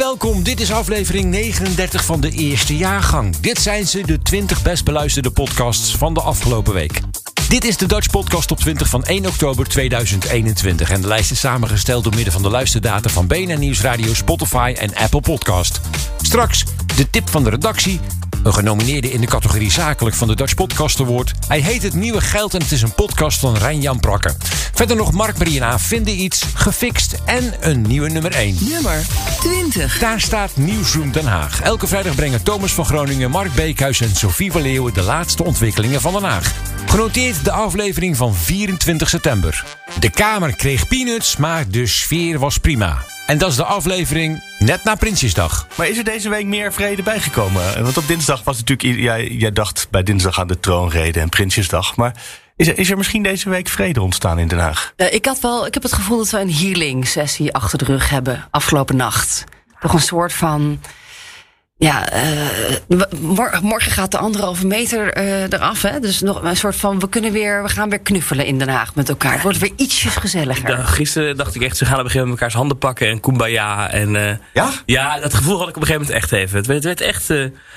Welkom. Dit is aflevering 39 van de eerste jaargang. Dit zijn ze, de 20 best beluisterde podcasts van de afgelopen week. Dit is de Dutch Podcast op 20 van 1 oktober 2021. En de lijst is samengesteld door middel van de luisterdata van BNN Nieuwsradio, Spotify en Apple Podcast. Straks de tip van de redactie. Een genomineerde in de categorie zakelijk van de Dutch Podcast Award. Hij heet Het Nieuwe Geld en het is een podcast van Rijn-Jan Prakke. Verder nog Mark Marina vinden iets, gefixt en een nieuwe nummer 1. Nummer 20. Daar staat Nieuwsroom Den Haag. Elke vrijdag brengen Thomas van Groningen, Mark Beekhuis en Sophie van Leeuwen de laatste ontwikkelingen van Den Haag. Genoteerd de aflevering van 24 september. De Kamer kreeg peanuts, maar de sfeer was prima. En dat is de aflevering net na Prinsjesdag. Maar is er deze week meer vrede bijgekomen? Want op dinsdag was natuurlijk... Jij, jij dacht bij dinsdag aan de troonrede en Prinsjesdag. Maar is er, is er misschien deze week vrede ontstaan in Den Haag? Uh, ik, had wel, ik heb het gevoel dat we een healing sessie achter de rug hebben afgelopen nacht. Nog een soort van ja, uh, morgen gaat de anderhalve meter uh, eraf. Hè? Dus nog een soort van, we kunnen weer, we gaan weer knuffelen in Den Haag met elkaar. Het wordt weer ietsjes gezelliger. Dacht, gisteren dacht ik echt, ze gaan op een gegeven moment elkaars handen pakken en kumbaya. En, uh, ja? Ja, dat gevoel had ik op een gegeven moment echt even. Het werd, het werd echt...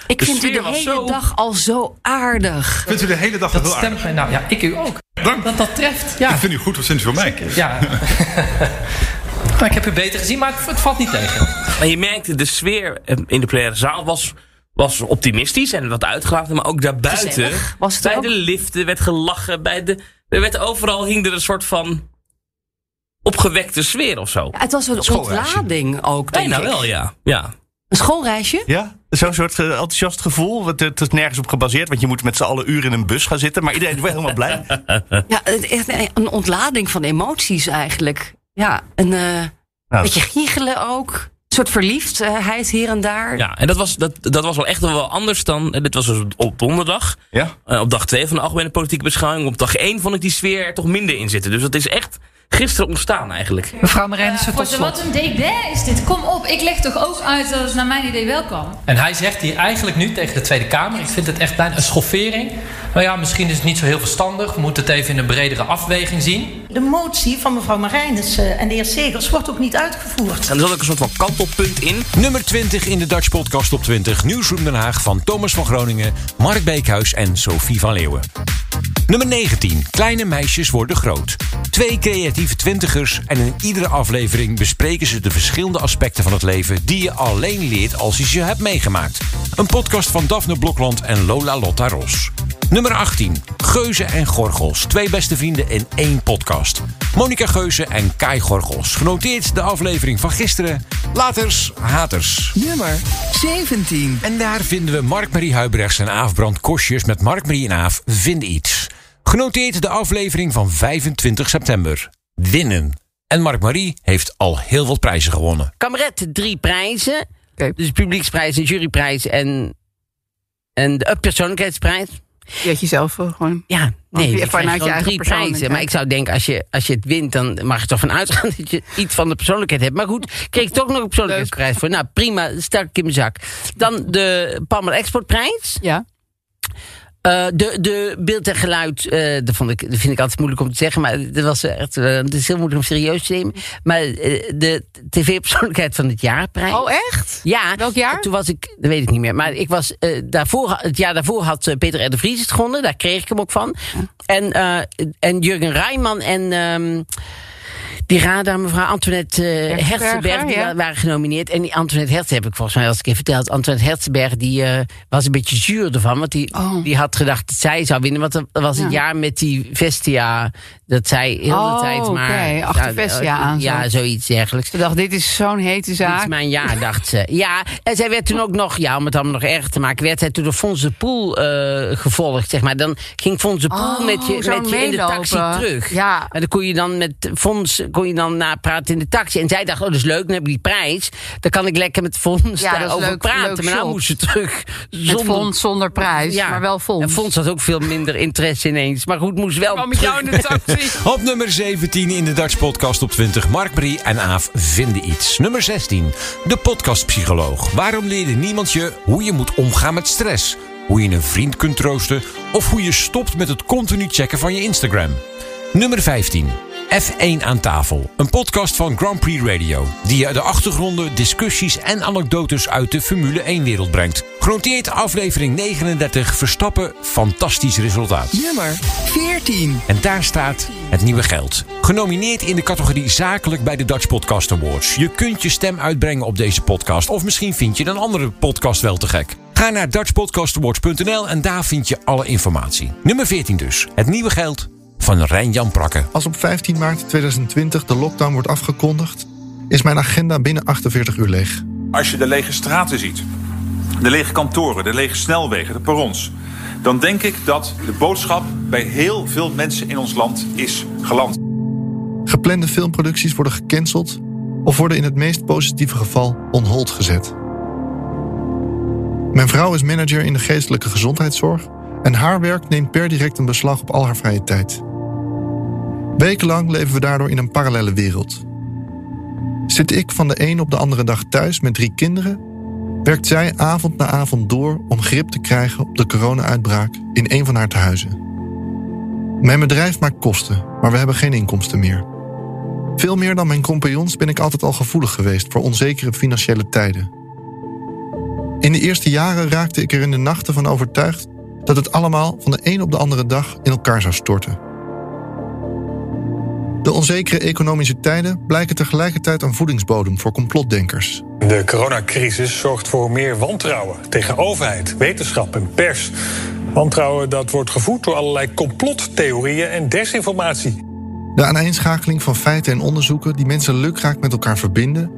ik vind u de hele zo... dag al zo aardig. Vindt u de hele dag dat heel stemt mij, nou ja, ik u ook. Dank. Dat dat treft, ja. Ik vind u goed, wat vindt u van mij? Ja. Maar ik heb u beter gezien, maar het, valt niet tegen. Maar je merkte, de sfeer in de plenaire zaal was was optimistisch en wat uitgelaten. Maar ook daarbuiten, was het bij ook? de liften werd gelachen. Bij de, er werd overal hing er een soort van opgewekte sfeer of zo. Ja, het was een ontlading ook, denk Bijna ik. wel, ja. ja. Een schoolreisje? Ja, zo'n soort uh, enthousiast gevoel. Het, het is nergens op gebaseerd, want je moet met z'n allen uren in een bus gaan zitten. Maar iedereen is wel helemaal blij. ja, een ontlading van emoties eigenlijk. Ja, een uh, nou, beetje giechelen ook. Een soort verliefdheid hier en daar. Ja, en dat was, dat, dat was wel echt wel anders dan. Dit was dus op donderdag. Ja. Uh, op dag 2 van de algemene politieke beschouwing. Op dag 1 vond ik die sfeer er toch minder in zitten. Dus dat is echt gisteren ontstaan eigenlijk. Mevrouw Marijnissen, uh, tot slot. Wat een dédain is dit. Kom op, ik leg toch ook uit dat het naar mijn idee wel kan. En hij zegt hier eigenlijk nu tegen de Tweede Kamer... ik vind het echt bijna een schoffering. Nou ja, misschien is het niet zo heel verstandig. We moeten het even in een bredere afweging zien. De motie van mevrouw Marijnissen en de heer Segers wordt ook niet uitgevoerd. En er zat ook een soort van kantelpunt in. Nummer 20 in de Dutch Podcast op 20. Nieuwsroom Den Haag van Thomas van Groningen, Mark Beekhuis en Sophie van Leeuwen. Nummer 19. Kleine meisjes worden groot. Twee creatieve twintigers en in iedere aflevering bespreken ze de verschillende aspecten van het leven die je alleen leert als je ze hebt meegemaakt. Een podcast van Daphne Blokland en Lola Lotta Ros. Nummer 18. Geuze en Gorgels. Twee beste vrienden in één podcast. Monica Geuze en Kai Gorgels. Genoteerd de aflevering van gisteren. Laters, haters. Nummer 17. En daar vinden we Mark-Marie Huibrechts en Aaf Brand Kosjes met Mark-Marie en Aaf Vind Iets. Genoteerd de aflevering van 25 september. Winnen. En Mark-Marie heeft al heel wat prijzen gewonnen. Kameret, drie prijzen. Okay. Dus publieksprijs, een juryprijs en, en de persoonlijkheidsprijs. Je had jezelf gewoon. Ja, nee, je vanuit je eigen drie prijzen. Maar ik zou denken, als je, als je het wint, dan mag je toch van uitgaan dat je iets van de persoonlijkheid hebt. Maar goed, kreeg ik toch nog een persoonlijkheidsprijs voor. Nou, prima, stel ik in mijn zak. Dan de Palmer Exportprijs. Ja. Uh, de, de beeld en geluid, uh, dat, vond ik, dat vind ik altijd moeilijk om te zeggen. Maar dat was echt, uh, het is heel moeilijk om serieus te nemen. Maar de tv-persoonlijkheid van het jaarprijs. Oh, echt? Ja. Welk jaar? Toen was ik, dat weet ik niet meer. Maar ik was, daarvoor, het jaar daarvoor had Peter R. de Vries het gewonnen. Daar kreeg ik hem ook van. En, en Jurgen Rijman en... Um, Die radar, mevrouw Antoinette uh, Herzenberg, die ja. waren genomineerd. En die Antoinette Herzen heb ik volgens mij al eens een keer verteld. Antoinette Herzenberg, die uh, was een beetje zuur ervan. Want die, Oh. die had gedacht dat zij zou winnen. Want dat was het Ja. jaar met die Vestia. Dat zij heel Oh, de tijd maar... oké, achter Vestia aan Ja, zoiets dergelijks. Ze dacht, dit is zo'n hete Dit zaak. is mijn jaar, dacht ze. Ja, en zij werd toen ook nog, ja, om het allemaal nog erger te maken, werd zij toen door Fons de Poel eh, gevolgd, zeg maar. Dan ging Fons de Poel Oh, met je, met je in de taxi terug. Ja. En dan kon je dan met Fons kon je dan napraten in de taxi. En zij dacht, oh, dat is leuk, dan heb ik die prijs. Dan kan ik lekker met Fons Ja, daarover leuk- praten. leuk maar nou moest ze terug. Met fonds zonder prijs, maar wel fonds. En Fons had ook veel minder interesse ineens. Maar goed, moest wel met jou in de taxi. Op nummer 17 in de Dutch Podcast op 20. Mark Brie en Aaf vinden iets. Nummer 16. De podcastpsycholoog. Waarom leerde niemand je hoe je moet omgaan met stress? Hoe je een vriend kunt troosten? Of hoe je stopt met het continu checken van je Instagram? Nummer 15. F1 aan tafel. Een podcast van Grand Prix Radio. Die je de achtergronden, discussies en anekdotes uit de Formule 1-wereld brengt. Genoteerd aflevering 39. Verstappen, fantastisch resultaat. Nummer 14. En daar staat het nieuwe geld. Genomineerd in de categorie zakelijk bij de Dutch Podcast Awards. Je kunt je stem uitbrengen op deze podcast. Of misschien vind je een andere podcast wel te gek. Ga naar dutchpodcastawards.nl en daar vind je alle informatie. Nummer 14 dus. Het nieuwe geld van Rijn-Jan Prakke. Als op 15 maart 2020 de lockdown wordt afgekondigd, is mijn agenda binnen 48 uur leeg. Als je de lege straten ziet, de lege kantoren, de lege snelwegen, de perrons, dan denk ik dat de boodschap bij heel veel mensen in ons land is geland. Geplande filmproducties worden gecanceld of worden in het meest positieve geval on hold gezet. Mijn vrouw is manager in de geestelijke gezondheidszorg en haar werk neemt per direct een beslag op al haar vrije tijd. Wekenlang leven we daardoor in een parallele wereld. Zit ik van de een op de andere dag thuis met drie kinderen, werkt zij avond na avond door om grip te krijgen op de corona-uitbraak in een van haar tehuizen. Mijn bedrijf maakt kosten, maar we hebben geen inkomsten meer. Veel meer dan mijn compagnons ben ik altijd al gevoelig geweest voor onzekere financiële tijden. In de eerste jaren raakte ik er in de nachten van overtuigd dat het allemaal van de een op de andere dag in elkaar zou storten. De onzekere economische tijden blijken tegelijkertijd een voedingsbodem voor complotdenkers. De coronacrisis zorgt voor meer wantrouwen tegen overheid, wetenschap en pers. Wantrouwen dat wordt gevoed door allerlei complottheorieën en desinformatie. De aaneenschakeling van feiten en onderzoeken die mensen lukraak met elkaar verbinden,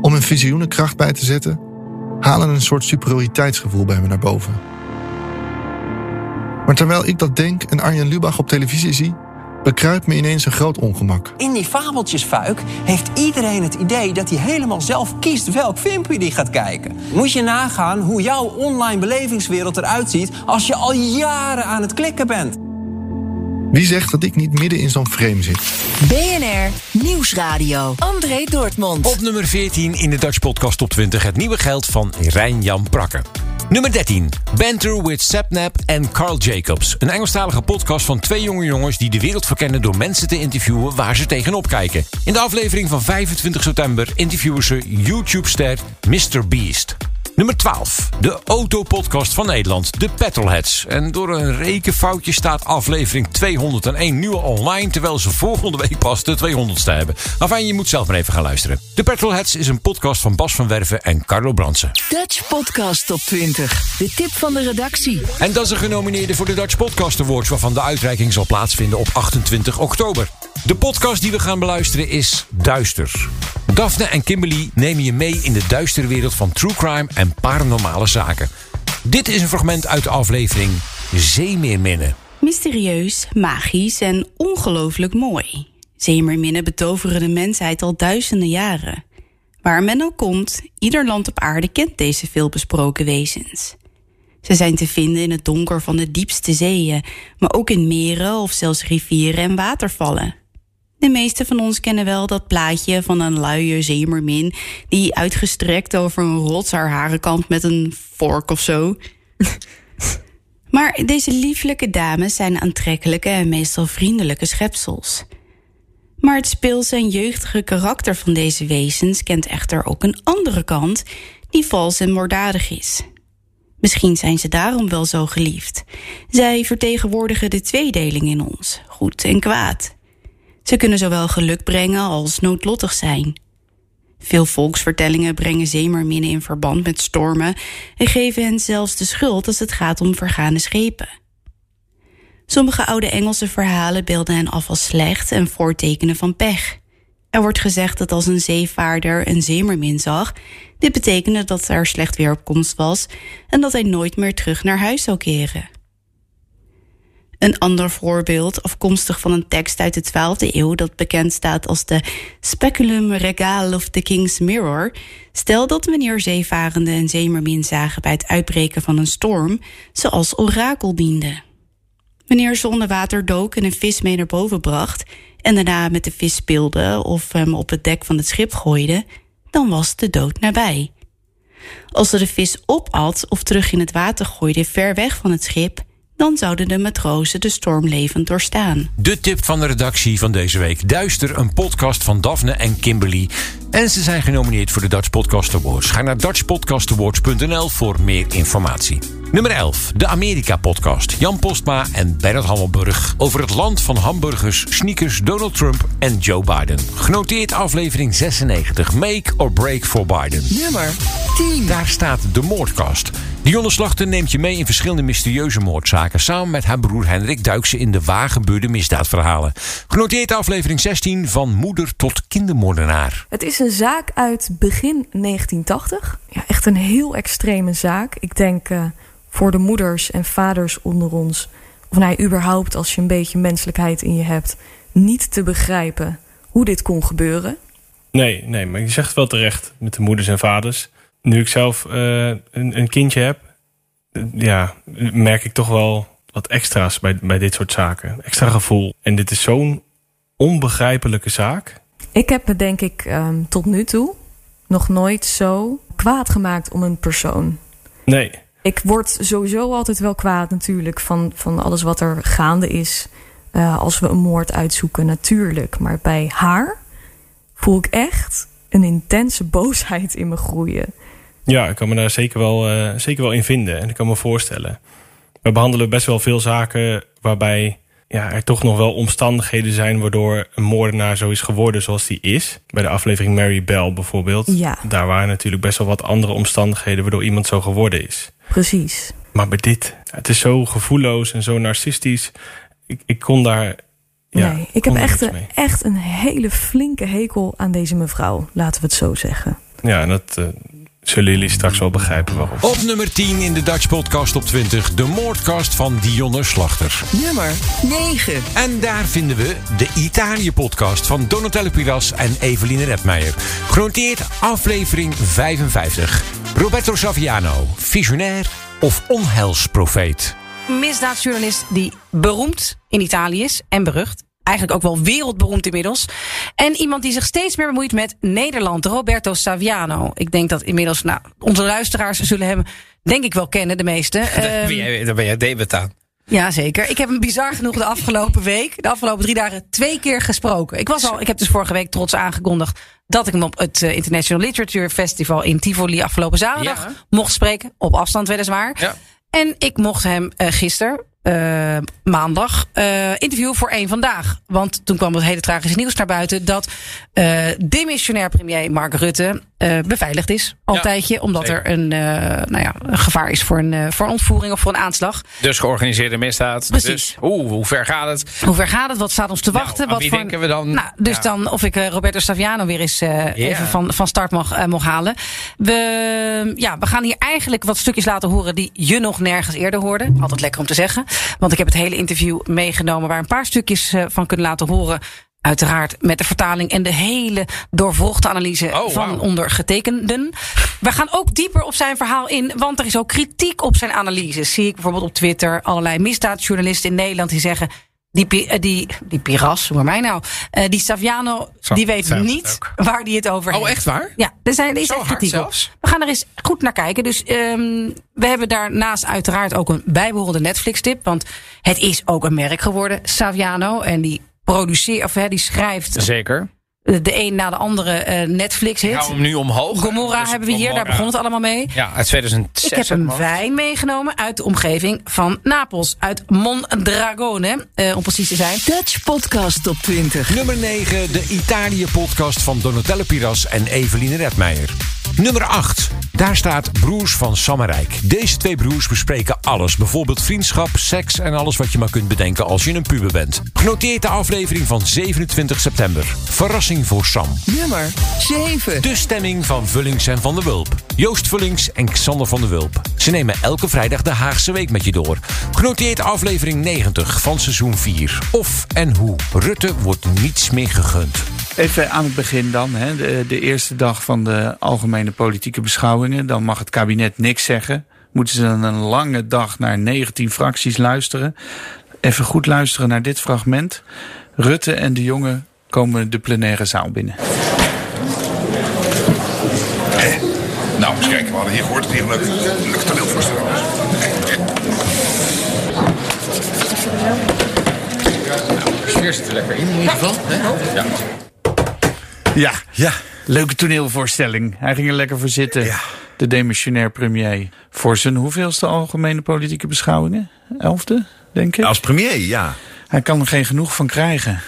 om een visioenenkracht bij te zetten, halen een soort superioriteitsgevoel bij me naar boven. Maar terwijl ik dat denk en Arjen Lubach op televisie zie, bekruipt me ineens een groot ongemak. In die fabeltjesfuik heeft iedereen het idee dat hij helemaal zelf kiest welk filmpje die gaat kijken. Moet je nagaan hoe jouw online belevingswereld eruit ziet als je al jaren aan het klikken bent. Wie zegt dat ik niet midden in zo'n frame zit? BNR Nieuwsradio. André Dortmund. Op nummer 14 in de Dutch Podcast Top 20 het nieuwe geld van Rijn-Jan Prakke. Nummer 13. Banter with Sapnap en Carl Jacobs. Een Engelstalige podcast van twee jonge jongens die de wereld verkennen door mensen te interviewen waar ze tegenop kijken. In de aflevering van 25 september interviewen ze YouTube-ster Mr. Beast. Nummer 12. De autopodcast van Nederland, de Petrolheads. En door een rekenfoutje staat aflevering 201 nu online... terwijl ze volgende week pas de 200ste hebben. Enfin, je moet zelf maar even gaan luisteren. De Petrolheads is een podcast van Bas van Werven en Carlo Bransen. Dutch Podcast Top 20. De tip van de redactie. En dat is een genomineerde voor de Dutch Podcast Awards... waarvan de uitreiking zal plaatsvinden op 28 oktober. De podcast die we gaan beluisteren is Duister. Daphne en Kimberly nemen je mee in de duistere wereld van true crime en paranormale zaken. Dit is een fragment uit de aflevering Zeemeerminnen. Mysterieus, magisch en ongelooflijk mooi. Zeemeerminnen betoveren de mensheid al duizenden jaren. Waar men ook komt, ieder land op aarde kent deze veelbesproken wezens. Ze zijn te vinden in het donker van de diepste zeeën, maar ook in meren of zelfs rivieren en watervallen. De meeste van ons kennen wel dat plaatje van een luie zeemermin die uitgestrekt over een rots haar haren kampt met een vork of zo. maar deze lieflijke dames zijn aantrekkelijke en meestal vriendelijke schepsels. Maar het speelse en jeugdige karakter van deze wezens kent echter ook een andere kant die vals en moorddadig is. Misschien zijn ze daarom wel zo geliefd. Zij vertegenwoordigen de tweedeling in ons, goed en kwaad. Ze kunnen zowel geluk brengen als noodlottig zijn. Veel volksvertellingen brengen zeemerminnen in verband met stormen en geven hen zelfs de schuld als het gaat om vergane schepen. Sommige oude Engelse verhalen beelden hen af als slecht en voortekenen van pech. Er wordt gezegd dat als een zeevaarder een zeemermin zag, dit betekende dat er slecht weer op komst was en dat hij nooit meer terug naar huis zou keren. Een ander voorbeeld, afkomstig van een tekst uit de 12e eeuw dat bekend staat als de Speculum Regale of the King's Mirror, stelt dat wanneer zeevarenden een zeemermin zagen bij het uitbreken van een storm, ze als orakel diende. Wanneer ze water dook en een vis mee naar boven bracht en daarna met de vis speelde of hem op het dek van het schip gooide, dan was de dood nabij. Als ze de vis opat of terug in het water gooide ver weg van het schip, dan zouden de matrozen de storm levend doorstaan. De tip van de redactie van deze week. Duister, een podcast van Daphne en Kimberly. En ze zijn genomineerd voor de Dutch Podcast Awards. Ga naar dutchpodcastawards.nl voor meer informatie. Nummer 11, de Amerika-podcast. Jan Postma en Bernard Hammelburg. Over het land van hamburgers, sneakers, Donald Trump en Joe Biden. Genoteerd aflevering 96. Make or break for Biden. Nummer 10. Daar staat de moordkast. Dionne Slachter neemt je mee in verschillende mysterieuze moordzaken. Samen met haar broer Hendrik duikt ze in de waargebeurde misdaadverhalen. Genoteerd aflevering 16 van moeder tot kindermoordenaar. Het is een zaak uit begin 1980. Ja, echt een heel extreme zaak. Ik denk uh, voor de moeders en vaders onder ons... of nou, überhaupt als je een beetje menselijkheid in je hebt... niet te begrijpen hoe dit kon gebeuren. Nee, nee, maar je zegt wel terecht met de moeders en vaders. Nu ik zelf uh, een, een, kindje heb... ja, merk ik toch wel wat extra's bij, bij dit soort zaken. Extra gevoel. En dit is zo'n onbegrijpelijke zaak... Ik heb me denk ik um, tot nu toe nog nooit zo kwaad gemaakt om een persoon. Nee. Ik word sowieso altijd wel kwaad natuurlijk van, van alles wat er gaande is. Uh, als we een moord uitzoeken, natuurlijk. Maar bij haar voel ik echt een intense boosheid in me groeien. Ja, ik kan me daar zeker wel, uh, zeker wel in vinden. En ik kan me voorstellen. We behandelen best wel veel zaken waarbij ja, er toch nog wel omstandigheden zijn waardoor een moordenaar zo is geworden zoals die is. Bij de aflevering Mary Bell bijvoorbeeld. Ja. Daar waren natuurlijk best wel wat andere omstandigheden waardoor iemand zo geworden is. Precies. Maar bij dit, het is zo gevoelloos en zo narcistisch. Ik, ik kon daar. Ja, nee, ik heb echt een, echt een hele flinke hekel aan deze mevrouw, laten we het zo zeggen. Ja, en dat, uh, zullen jullie straks wel begrijpen waarom. Op nummer 10 in de Dutch Podcast op 20. De moordkast van Dionne Slachter. Nummer 9. En daar vinden we de Italië-podcast van Donatello Piras en Eveline Redmeijer. Genoteerd aflevering 55. Roberto Saviano, visionair of onheilsprofeet? Misdaadjournalist die beroemd in Italië is en berucht eigenlijk ook wel wereldberoemd inmiddels. En iemand die zich steeds meer bemoeit met Nederland, Roberto Saviano. Ik denk dat inmiddels, nou, onze luisteraars zullen hem, denk ik wel kennen, de meeste. Um, Daar ben jij debet aan. Ja, zeker. Ik heb hem bizar genoeg de afgelopen week, de afgelopen drie dagen, twee keer gesproken. Ik was al, ik heb dus vorige week trots aangekondigd dat ik hem op het uh, International Literature Festival in Tivoli afgelopen zaterdag ja. mocht spreken. Op afstand weliswaar. Ja. En ik mocht hem uh, gisteren, uh, maandag, uh, interview voor één vandaag. Want toen kwam het hele tragische nieuws naar buiten dat uh, demissionair premier Mark Rutte beveiligd is. Al een ja, tijdje, omdat zeker. er een, nou ja, een gevaar is voor een, voor een ontvoering of voor een aanslag. Dus georganiseerde misdaad. Precies. Dus, oeh, hoe ver gaat het? Hoe ver gaat het? Wat staat ons te wachten? Nou, wat wie voor, denken we dan? Nou, dus ja. dan of ik Roberto Saviano weer eens yeah. even van, van start mag, mag halen. We, ja, we gaan hier eigenlijk wat stukjes laten horen die je nog nergens eerder hoorde. Altijd lekker om te zeggen. Want ik heb het hele interview meegenomen waar een paar stukjes uh, van kunnen laten horen. Uiteraard met de vertaling en de hele doorvolgde analyse oh, van wow. ondergetekenden. We gaan ook dieper op zijn verhaal in, want er is ook kritiek op zijn analyses. Zie ik bijvoorbeeld op Twitter allerlei misdaadjournalisten in Nederland die zeggen. Die, die, die Piras, hoe mij nou? Uh, die Saviano, Zo, die weet niet waar die het over Oh, heeft. echt waar? Ja, er, zijn, er is Zo echt kritiek op. We gaan er eens goed naar kijken. Dus um, we hebben daarnaast uiteraard ook een bijbehorende Netflix-tip. Want het is ook een merk geworden, Saviano. En die produceert, of hè, die schrijft. Zeker. de een na de andere eh, Netflix-hit. Hou hem nu omhoog. Gomorra Dus hebben we hier, daar begon het allemaal mee. Ja, uit 2006. Ik heb een wijn meegenomen uit de omgeving van Napels. Uit Mondragone, eh, om precies te zijn. Dutch Podcast Top 20. Nummer 9, de Italië-podcast van Donatella Piras en Eveline Redmeijer. Nummer 8, daar staat Broers van Sammerijk. Deze twee broers bespreken alles. Bijvoorbeeld vriendschap, seks en alles wat je maar kunt bedenken als je een puber bent. Genoteerd de aflevering van 27 september. Verrassing voor Sam. Nummer 7. De stemming van Vullings en Van der Wulp. Joost Vullings en Xander van der Wulp. Ze nemen elke vrijdag de Haagse Week met je door. Genoteerd aflevering 90 van seizoen 4. Of en hoe. Rutte wordt niets meer gegund. Even aan het begin dan, hè, de, de eerste dag van de algemene politieke beschouwingen. Dan mag het kabinet niks zeggen. Moeten ze dan een lange dag naar 19 fracties luisteren. Even goed luisteren naar dit fragment. Rutte en de jongen komen de plenaire zaal binnen. Nou, eens kijken. We hadden hier gehoord dat hier een leuk, leuk toneelvoorstelling was. De sfeer zit er lekker in, in ieder geval. Hè? Ja. Ja, ja. Leuke toneelvoorstelling. Hij ging er lekker voor zitten. De demissionair premier. Voor zijn hoeveelste algemene politieke beschouwingen? Elfde, denk ik? Als premier, ja. Hij kan er geen genoeg van krijgen.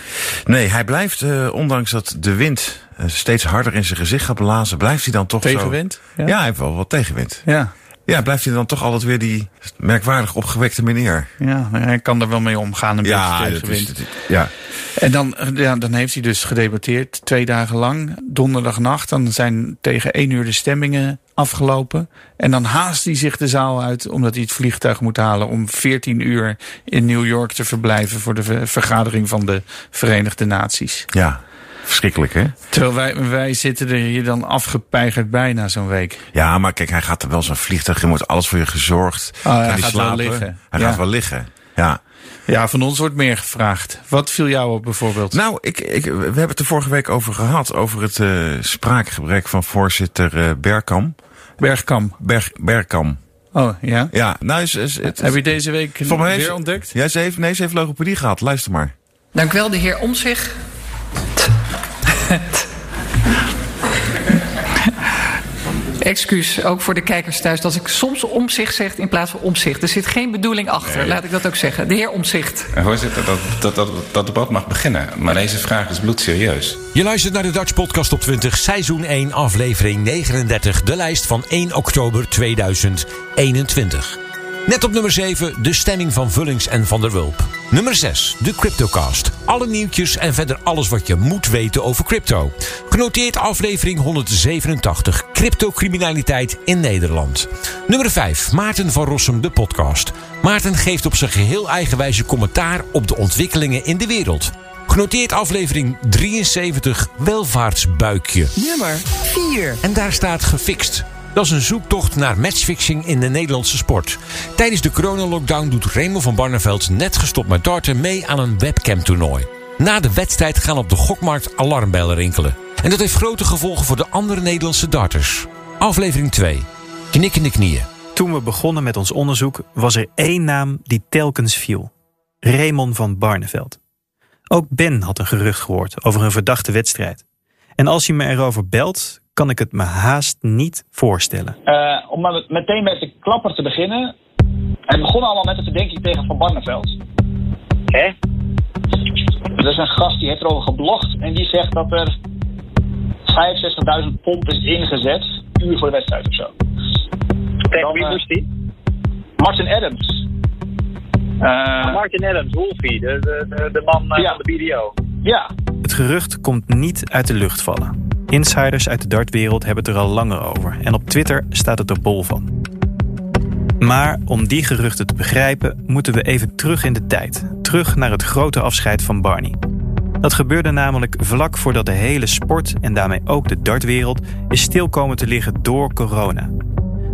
Nee, hij blijft, eh, ondanks dat de wind eh, steeds harder in zijn gezicht gaat blazen, blijft hij dan toch zo- Tegenwind? Ja. Ja. hij heeft wel wat tegenwind. Ja. Ja, blijft hij dan toch altijd weer die merkwaardig opgewekte meneer. Ja, hij kan er wel mee omgaan, een Ja, beetje dat- ja. En dan, ja, dan heeft hij dus gedebatteerd, twee dagen lang. Donderdagnacht, dan zijn tegen één uur de stemmingen afgelopen. En dan haast hij zich de zaal uit, omdat hij het vliegtuig moet halen... om 14 uur in New York te verblijven... voor de ver- vergadering van de Verenigde Naties. Ja, verschrikkelijk hè? Terwijl wij, wij zitten er hier dan afgepeigerd bij na zo'n week. Ja, maar kijk, hij gaat er wel zo'n vliegtuig in, wordt alles voor je gezorgd. Oh, hij gaat wel liggen. Hij Ja. gaat wel liggen, ja. Ja, van ons wordt meer gevraagd. Wat viel jou op bijvoorbeeld? Nou, ik, ik, we hebben het er vorige week over gehad. Over het eh, spraakgebrek van voorzitter eh, Bergkam. Bergkam. Berg, Bergkam. Oh, ja? Ja, nou is... is het, Heb je deze week heeft weer ontdekt? Ja, ze heeft, nee, ze heeft logopedie gehad. Luister maar. Dank u wel, de heer Omtzigt. Excuus, ook voor de kijkers thuis, dat ik soms omzicht zeg in plaats van omzicht. Er zit geen bedoeling achter, laat ik dat ook zeggen. De heer Omzicht. Voorzitter, dat, dat, dat, dat debat mag beginnen. Maar deze vraag is bloedserieus. Je luistert naar de Dutch Podcast op 20, seizoen 1, aflevering 39. De lijst van 1 oktober 2021. Net op nummer 7, de stemming van Vullings en Van der Wulp. Nummer 6, de Cryptocast. Alle nieuwtjes en verder alles wat je moet weten over crypto. Genoteerd aflevering 187, cryptocriminaliteit in Nederland. Nummer 5, Maarten van Rossum, de podcast. Maarten geeft op zijn geheel eigenwijze commentaar op de ontwikkelingen in de wereld. Genoteerd aflevering 73, welvaartsbuikje. Nummer 4. En daar staat gefixt. Dat is een zoektocht naar matchfixing in de Nederlandse sport. Tijdens de coronalockdown doet Raymond van Barneveld net gestopt met darten mee aan een webcam-toernooi. Na de wedstrijd gaan op de gokmarkt alarmbellen rinkelen. En dat heeft grote gevolgen voor de andere Nederlandse darters. Aflevering 2. Knikkende knieën. Toen we begonnen met ons onderzoek was er één naam die telkens viel. Raymond van Barneveld. Ook Ben had een gerucht gehoord over een verdachte wedstrijd. En als je me erover belt, kan ik het me haast niet voorstellen. Eh, om maar met- meteen met de klapper te beginnen. Het begon allemaal met de verdenking tegen Van Barneveld. Hè? Er is een gast die heeft erover geblogd en die zegt dat er 65.000 pond is ingezet, uur voor de wedstrijd of zo. Tegen wie moest die? Martin Adams. Martin Adams, Wolfie, de, de, de, de man eh, van de BDO. Ja. Het gerucht komt niet uit de lucht vallen. Insiders uit de dartwereld hebben het er al langer over en op Twitter staat het er bol van. Maar om die geruchten te begrijpen, moeten we even terug in de tijd. Terug naar het grote afscheid van Barney. Dat gebeurde namelijk vlak voordat de hele sport en daarmee ook de dartwereld is stil komen te liggen door corona.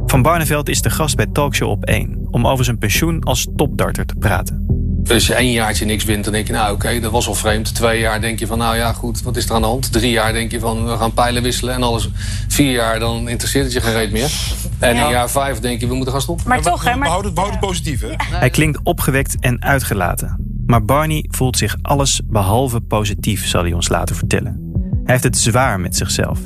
Van Barneveld is de gast bij Talkshow op 1 om over zijn pensioen als topdarter te praten. Als je één jaartje niks wint, dan denk je, nou oké, dat was al vreemd. Twee jaar denk je van, nou ja, goed, wat is er aan de hand? Drie jaar denk je van, we gaan pijlen wisselen en alles. Vier jaar, dan interesseert het je geen reet meer. En in jaar vijf denk je, we moeten gaan stoppen. Maar toch, hè? Maar... Behoud het, behoud het positief, hè? Hij klinkt opgewekt en uitgelaten. Maar Barney voelt zich alles behalve positief, zal hij ons laten vertellen. Hij heeft het zwaar met zichzelf.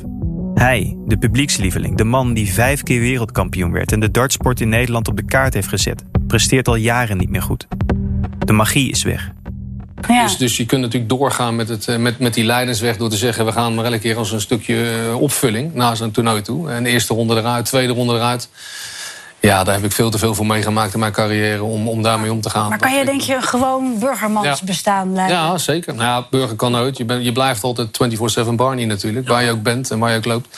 Hij, de publiekslieveling, de man die vijf keer wereldkampioen werd en de dartsport in Nederland op de kaart heeft gezet, presteert al jaren niet meer goed. De magie is weg. Dus, dus je kunt natuurlijk doorgaan met, het, eh, met, met die leidensweg door te zeggen... we gaan maar elke keer als een stukje eh, opvulling naar zo'n toernooi toe. En de eerste ronde eruit, tweede ronde eruit. Ja, daar heb ik veel te veel voor meegemaakt in mijn carrière om, om daarmee om te gaan. Maar kan je denk je een gewoon burgermans Ja. bestaan leiden? Ja, zeker. Nou ja, burger kan nooit. Je, bent je blijft altijd 24-7 Barney natuurlijk. Waar je ook bent en waar je ook loopt.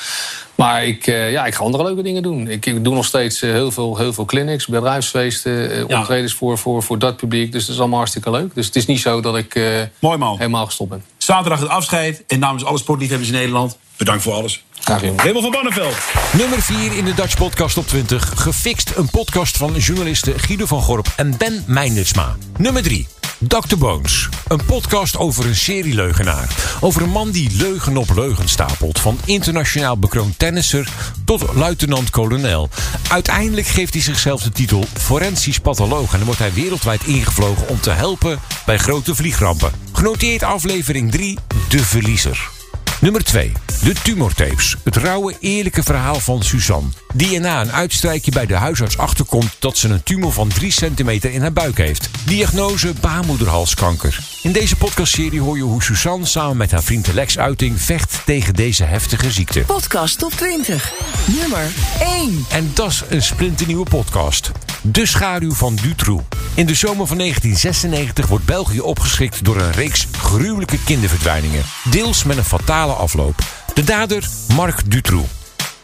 Maar ik, eh, ja, ik ga andere leuke dingen doen. Ik, ik doe nog steeds eh, heel, veel, heel veel clinics, bedrijfsfeesten, eh, Ja. optredens voor, voor, voor dat publiek. Dus dat is allemaal hartstikke leuk. Dus het is niet zo dat ik eh, Mooi man. helemaal gestopt ben. Zaterdag het afscheid. En namens alle sportliefhebbers in Nederland, bedankt voor alles. Raymond van Banneveld. Nummer 4 in de Dutch Podcast op 20. Gefixt, een podcast van journalisten Guido van Gorp en Ben Meindersma. Nummer 3. Dr. Bones. Een podcast over een serieleugenaar. Over een man die leugen op leugen stapelt. Van internationaal bekroond tennisser tot luitenant-kolonel. Uiteindelijk geeft hij zichzelf de titel forensisch patholoog. En dan wordt hij wereldwijd ingevlogen om te helpen bij grote vliegrampen. Genoteerd aflevering 3, De Verliezer. Nummer 2. De tumortapes. Het rauwe, eerlijke verhaal van Suzanne. Die er na een uitstrijkje bij de huisarts achterkomt dat ze een tumor van 3 centimeter in haar buik heeft. Diagnose baarmoederhalskanker. In deze podcastserie hoor je hoe Suzanne samen met haar vriend Lex Uiting vecht tegen deze heftige ziekte. Podcast top 20. Nummer 1. En dat is een splinternieuwe podcast. De schaduw van Dutroux. In de zomer van 1996 wordt België opgeschrikt door een reeks gruwelijke kinderverdwijningen. Deels met een fatale afloop. De dader Marc Dutroux.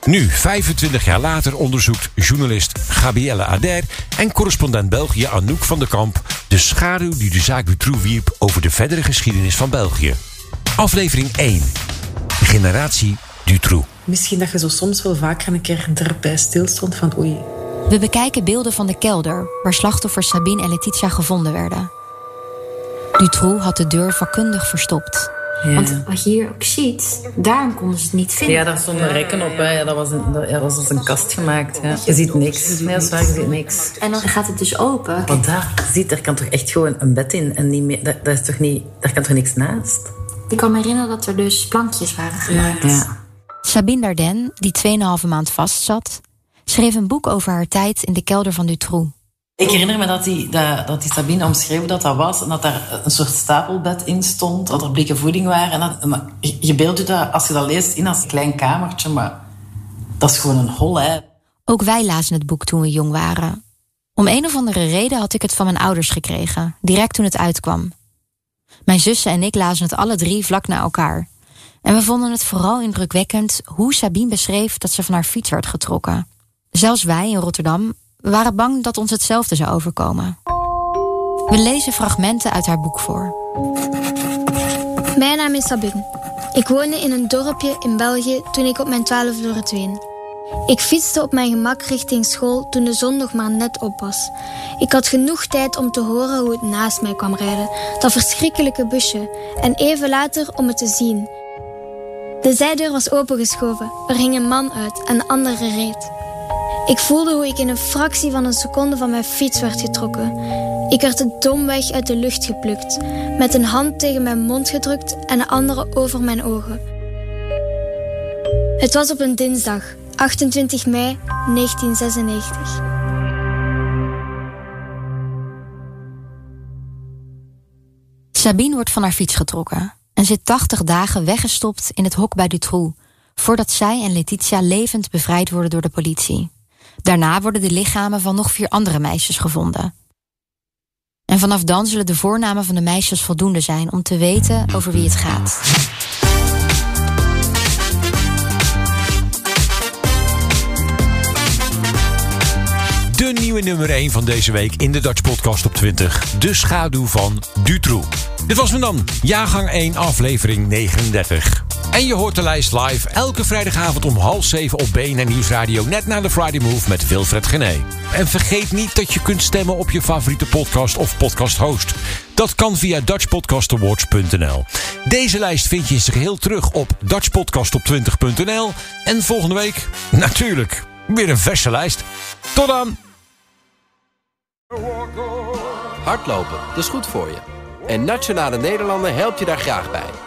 Nu, 25 jaar later, onderzoekt journalist Gabrielle Ader en correspondent België Anouk van der Kamp de schaduw die de zaak Dutroux wierp over de verdere geschiedenis van België. Aflevering 1. Generatie Dutroux. Misschien dat je zo soms wel vaker een keer erbij stilstond van oei. We bekijken beelden van de kelder waar slachtoffers Sabine en Letitia gevonden werden. Dutroux had de deur vakkundig verstopt. Want wat je hier ook ziet, daarom konden ze het niet vinden. Ja, daar stonden rekken op. Hè. Ja, dat was een, dat, ja, was als een kast gemaakt. Ja. Je ziet niks. Nee, dat is waar, je ziet niks. En dan gaat het dus open. Want daar, ziet, daar kan toch echt gewoon een bed in. En niet meer, daar, daar is toch niet, daar kan toch niks naast? Ik kan me herinneren dat er dus plankjes waren gemaakt. Ja. Sabine Dardenne, die 2,5 maand vastzat, schreef een boek over haar tijd in de kelder van Dutroux. Ik herinner me dat die, dat, dat die Sabine omschreef dat dat was. En dat daar een soort stapelbed in stond. Dat er blikken voeding waren. En je beeldt je dat, als je dat leest, in als een klein kamertje. Maar dat is gewoon een hol, hè. Ook wij lazen het boek toen we jong waren. Om een of andere reden had ik het van mijn ouders gekregen, direct toen het uitkwam. Mijn zussen en ik lazen het alle drie vlak na elkaar. En we vonden het vooral indrukwekkend hoe Sabine beschreef dat ze van haar fiets werd getrokken. Zelfs wij in Rotterdam waren bang dat ons hetzelfde zou overkomen. We lezen fragmenten uit haar boek voor. Mijn naam is Sabine. Ik woonde in een dorpje in België toen ik op mijn twaalfde verdween. Ik fietste op mijn gemak richting school toen de zon nog maar net op was. Ik had genoeg tijd om te horen hoe het naast mij kwam rijden, dat verschrikkelijke busje, en even later om het te zien. De zijdeur was opengeschoven, er ging een man uit en de andere reed. Ik voelde hoe ik in een fractie van een seconde van mijn fiets werd getrokken. Ik werd domweg uit de lucht geplukt, met een hand tegen mijn mond gedrukt en de andere over mijn ogen. Het was op een dinsdag, 28 mei 1996. Sabine wordt van haar fiets getrokken en zit 80 dagen weggestopt in het hok bij Dutroux, voordat zij en Letitia levend bevrijd worden door de politie. Daarna worden de lichamen van nog vier andere meisjes gevonden. En vanaf dan zullen de voornamen van de meisjes voldoende zijn om te weten over wie het gaat. De nieuwe nummer 1 van deze week in de Dutch Podcast op 20. De schaduw van Dutroux. Dit was me dan, jaargang 1, aflevering 39. En je hoort de lijst live elke vrijdagavond om half zeven op BNN Nieuwsradio... net na de Friday Move met Wilfred Gené. En vergeet niet dat je kunt stemmen op je favoriete podcast of podcast host. Dat kan via dutchpodcastawards.nl. Deze lijst vind je in zijn geheel terug op dutchpodcastop20.nl. En volgende week, natuurlijk, weer een verse lijst. Tot dan! Hardlopen, dat is goed voor je. En Nationale Nederlanden helpt je daar graag bij.